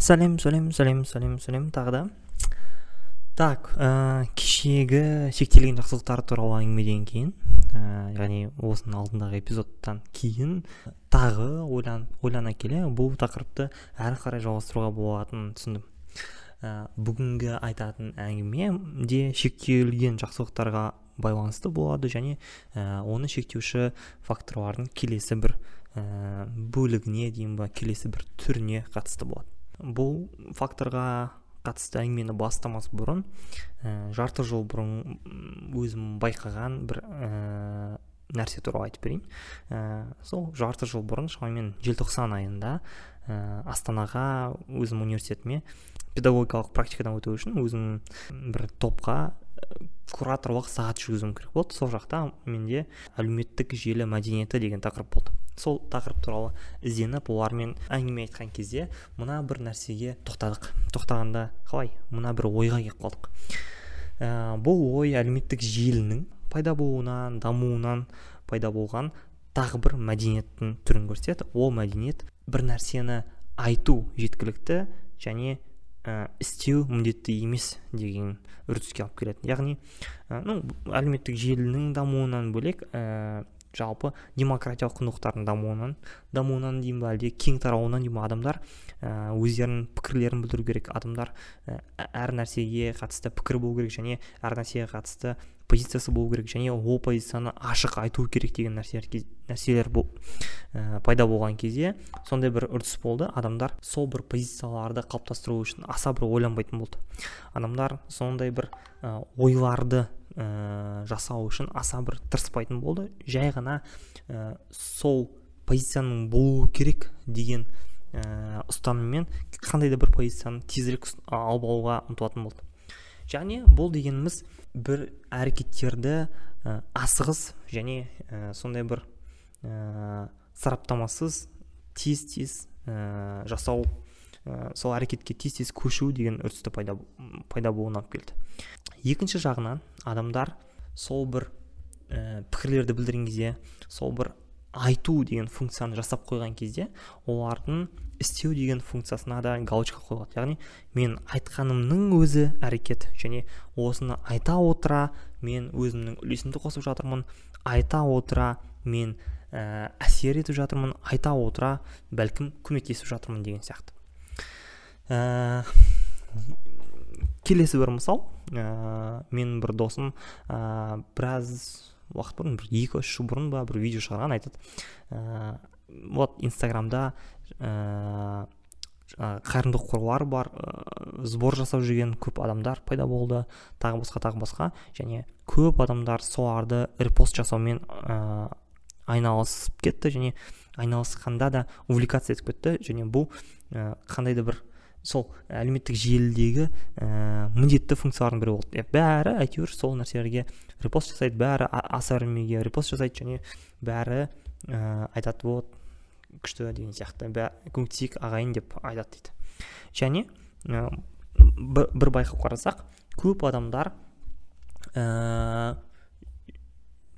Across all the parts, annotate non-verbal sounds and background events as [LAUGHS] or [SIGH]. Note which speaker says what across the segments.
Speaker 1: сәлем сәлем сәлем сәлем сәлем тағы да. Так ә, кешегі шектелген жақсылықтар туралы әңгімеден кейін ә, яғни осының алдындағы эпизодтан кейін тағы ойлан, ойлана келе бұл тақырыпты әрі қарай жалғастыруға болатынын түсіндім. Ә, бүгінгі айтатын әңгіме де шектелген жақсылықтарға байланысты болады және ә, оны шектеуші факторлардың келесі бір ә, бөлігіне дейін ба келесі бір түріне қатысты болады. Бұл факторға қатысты әңгімені бастамас бұрын ә, жарты жыл бұрын өзім байқаған бір ә, нәрсе туралы айтып берейін. Ә, сол жарты жыл бұрын шамамен желтоқсан айында ә, астанаға өзім университетіме педагогикалық практикадан өту үшін өзім бір топқа кураторлық сағат жүргізуім керек болды. Сол жақта менде әлеуметтік желі мәдениеті деген тақырып болды. Сол тақырып туралы ізденіп олармен әңгіме айтқан кезде мына бір нәрсеге тоқтадық. Тоқтағанда қалай? Мына бір ойға келіп қалдық. Ә, бұл ой әлеуметтік желінің пайда болуынан дамуынан пайда болған тағы бір мәдениеттің түрін көрсетеді. Ол мәдениет бір нәрсені айту жеткілікті және ә, істеу міндетті емес деген үрдіске алып келеді яғни ә, ну әлеуметтік желінің дамуынан бөлек ә, жалпы демократиялық құндылықтардың дамуынан дамуынан дейін ба әлде кең тарауынан дейін ба адамдар ә, өздерінің пікірлерін білдіру керек адамдар ә, әр нәрсеге қатысты пікір болу керек және әр нәрсеге қатысты позициясы болу керек және ол позицияны ашық айту керек деген нәрселер, бұл, ә, пайда болған кезде сондай бір үрдіс болды. Адамдар сол бір позицияларды қалыптастыру үшін аса бір ойланбайтын болды. Адамдар сондай бір ойларды ә, жасау үшін аса бір тырыспайтын болды. Жай ғана ә, сол позицияның болуы керек деген ә, ұстаныммен қандай да бір позицияны тезірек алып алуға ұмтылатын болды. Және бұл дегеніміз бір әрекеттерді ә, асығыс және ә, сондай бір ә, сараптамасыз тез тез ә, жасау ә, сол әрекетке тез тез көшу деген үрдісті пайда, пайда болуына алып келді. Екінші жағынан адамдар сол бір ә, пікірлерді білдірген кезде сол бір айту деген функцияны жасап қойған кезде олардың істеу деген функциясына да галочка қойылады. Яғни мен айтқанымның өзі әрекет және осыны айта отыра мен өзімнің үлесімді қосып жатырмын айта отыра мен ә, әсер етіп жатырмын айта отыра бәлкім көмектесіп жатырмын деген сияқты. Ә, келесі бір мысал ә, менің бір досым ә, біраз уақыт бұрын бір екі үш жыл бұрын ба бір видео шығарған айтады. Ә, вот инстаграмда ә, қайырымдылық қорлар бар ә, сбор жасап жүрген көп адамдар пайда болды тағы басқа тағы басқа. Және көп адамдар соларды репост жасаумен ә, айналысып кетті және айналысқанда да увлекаться етіп кетті. Және бұл ә, қандай да бір сол әлеуметтік желідегі ә, міндетті функциялардың бірі болды. Бәрі әйтеуір сол нәрселерге репост жасайды бәрі аса ірмеге репост жасайды және бәрі ә, айтады вот күшті деген сияқты көмектесейік ағайын деп айтады дейді. Және ә, бір, бір байқап қарасақ көп адамдар ә,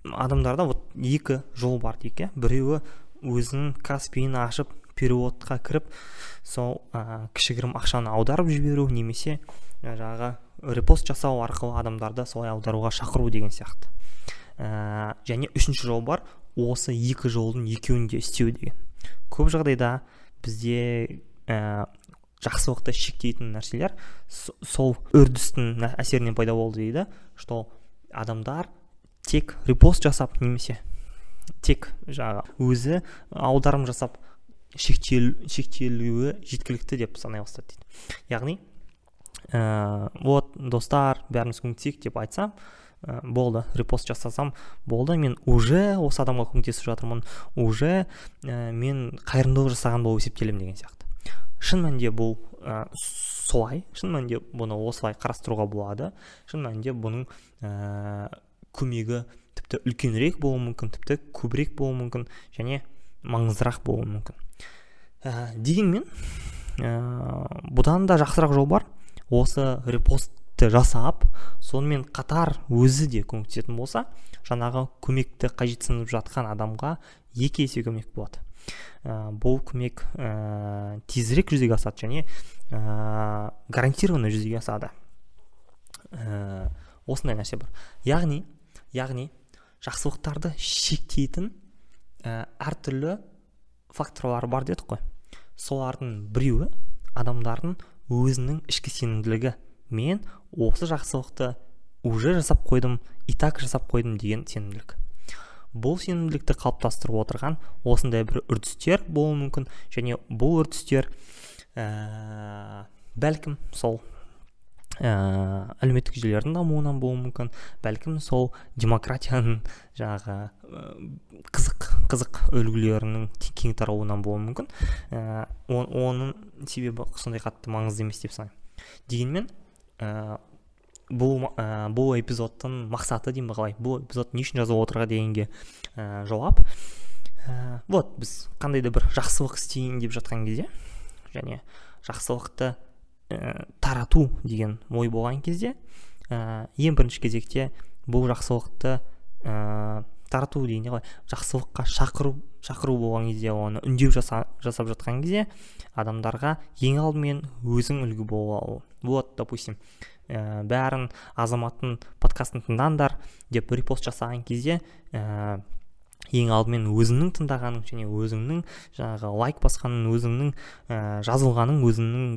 Speaker 1: адамдарда вот екі жол бар дейік иә. Біреуі өзінің каспиін ашып переводқа кіріп сол ә, кішігірім ақшаны аударып жіберу немесе жаңағы репост жасау арқылы адамдарды солай аударуға шақыру деген сияқты. Ә, және үшінші жол бар осы екі жолдың екеуін де істеу деген. Көп жағдайда бізде ә, жақсылықты шектейтін нәрселер сол үрдістің әсерінен пайда болды дейді что адамдар тек репост жасап немесе тек жаңағы өзі аударым жасап шектел, шектелуі жеткілікті деп санай бастады дейді. Яғни ә, вот достар бәріміз көмектесейік деп айтсам ә, болды репост жасасам болды мен уже осы адамға көмектесіп жатырмын уже ә, мен қайырымдылық жасаған болып есептелемін деген сияқты. Шын мәнінде бұл ә, солай шын мәнінде бұны осылай қарастыруға болады шын мәнінде бұның ә, көмегі тіпті үлкенірек болуы мүмкін тіпті көбірек болуы мүмкін және маңыздырақ болуы мүмкін. Ә, дегенмен ә, бұдан да жақсырақ жол бар. Осы репостты жасап сонымен қатар өзі де көмектесетін болса жаңағы көмекті қажетсініп жатқан адамға екі есе көмек болады. Ә, бұл көмек ә, тезірек жүзеге асады және ә, гарантированно жүзеге асады. Ә, осындай нәрсе бар. Яғни яғни жақсылықтарды шектейтін ә, әртүрлі факторлар бар дедік қой. Солардың біреуі адамдардың өзінің ішкі сенімділігі. Мен осы жақсылықты уже жасап қойдым и так жасап қойдым деген сенімділік. Бұл сенімділікті қалыптастырып отырған осындай бір үрдістер болуы мүмкін және бұл үрдістер ә, бәлкім сол ә, әлеуметтік желілердің дамуынан болуы мүмкін. Бәлкім сол демократияның жаңағы ә, қызық қызық үлгілерінің кең тарауынан болуы мүмкін. Ә, оның себебі сондай қатты маңызды емес деп санаймын. Дегенмен ә, бұл ә, бұл эпизодтың мақсаты деймін қалай? Бұл эпизод не үшін жазып отырға дегенге ә, жауап. Ә, вот біз қандай да бір жақсылық істейін деп жатқан кезде және жақсылықты ә, тарату деген ой болған кезде ә, ең бірінші кезекте бұл жақсылықты ә, тарату дегенде қалай? Жақсылыққа шақыру шақыру болған кезде оны үндеу жаса, жасап жатқан кезде адамдарға ең алдымен өзің үлгі бола алу вот допустим ә, бәрін азаматтың подкастын тыңдаңдар деп репост жасаған кезде ә, ең алдымен өзіңнің тыңдағаның және өзіңнің жаңағы лайк басқаның өзіңнің ә, жазылғаның өзіңнің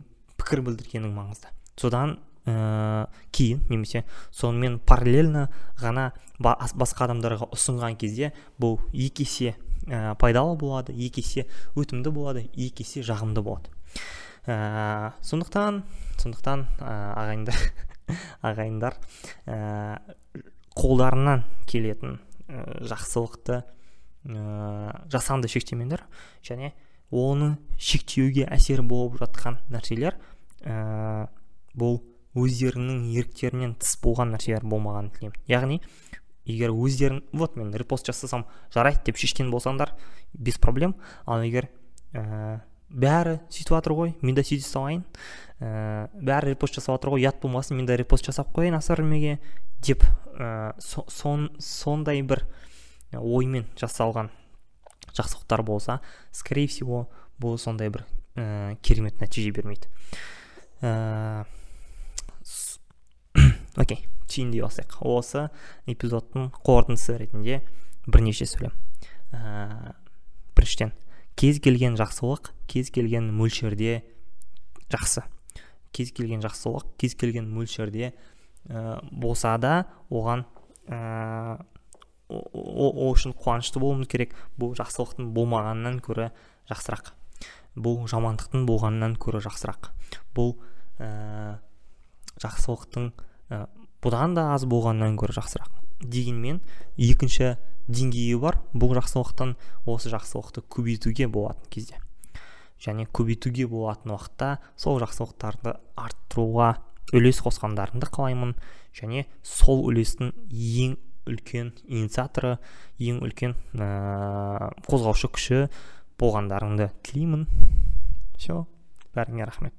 Speaker 1: пікір білдіргенің маңызды. Содан ә, кейін немесе сонымен параллельно ғана басқа адамдарға ұсынған кезде бұл екі есе ә, пайдалы болады екі есе өтімді болады екі есе жағымды болады. Ә, сондықтан сондықтан ә, ағайындар [LAUGHS] ағайындар ә, қолдарынан келетін жақсылықты ә, жасанды шектемеңдер және оны шектеуге әсер болып жатқан нәрселер ә, бұл өздерінің еріктерінен тыс болған нәрселер болмағанын тілеймін. Яғни егер өздерің вот мен репост жасасам жарайды деп шешкен болсаңдар без проблем. Ал егер ә, бәрі сөйтіп жатыр ғой мен де сөйтіп салайын. Ә, бәрі репост жасап жатыр ғой ұят болмасын мен де репост жасап қояйын аса деп ә, сон, сондай бір оймен жасалған жақсылықтар болса скорее всего бұл сондай бір ә, керемет нәтиже бермейді. ә, [CLEARS THROAT] окей түйіндей бастайық осы эпизодтың қорытындысы ретінде бірнеше сөйлем. Ә, біріншіден кез келген жақсылық кез келген мөлшерде жақсы. Кез келген жақсылық кез келген мөлшерде ә, болса да оған ә, ол үшін қуанышты болуымыз керек. Бұл жақсылықтың болмағанынан көрі жақсырақ. Бұл жамандықтың болғанынан көрі жақсырақ. Бұл ә, жақсылықтың ә, бұдан да аз болғанынан көрі жақсырақ. Дегенмен екінші деңгейі бар. Бұл жақсылықтың осы жақсылықты көбейтуге болатын кезде. Және көбейтуге болатын уақытта сол жақсылықтарды арттыруға үлес қосқандарыңды қалаймын. Және сол үлестің ең үлкен инициаторы ең үлкен ә, қозғаушы күші болғандарыңды тілеймін. Все бәріңе рахмет.